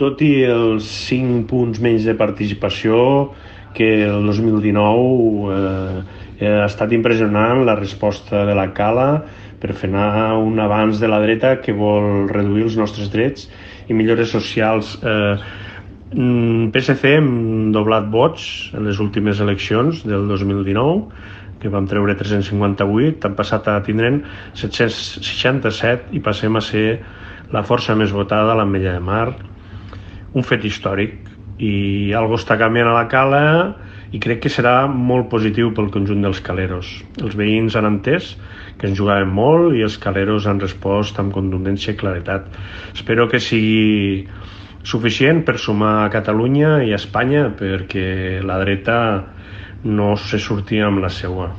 tot i els 5 punts menys de participació que el 2019 eh, ha estat impressionant la resposta de la Cala per frenar un avanç de la dreta que vol reduir els nostres drets i millores socials. Eh, mm, PSC hem doblat vots en les últimes eleccions del 2019 que vam treure 358, han passat a tindre'n 767 i passem a ser la força més votada a l'Ametlla de Mar, un fet històric i algo està canviant a la cala i crec que serà molt positiu pel conjunt dels caleros. Els veïns han entès que ens jugàvem molt i els caleros han respost amb contundència i claretat. Espero que sigui suficient per sumar a Catalunya i a Espanya perquè la dreta no se sortia amb la seua.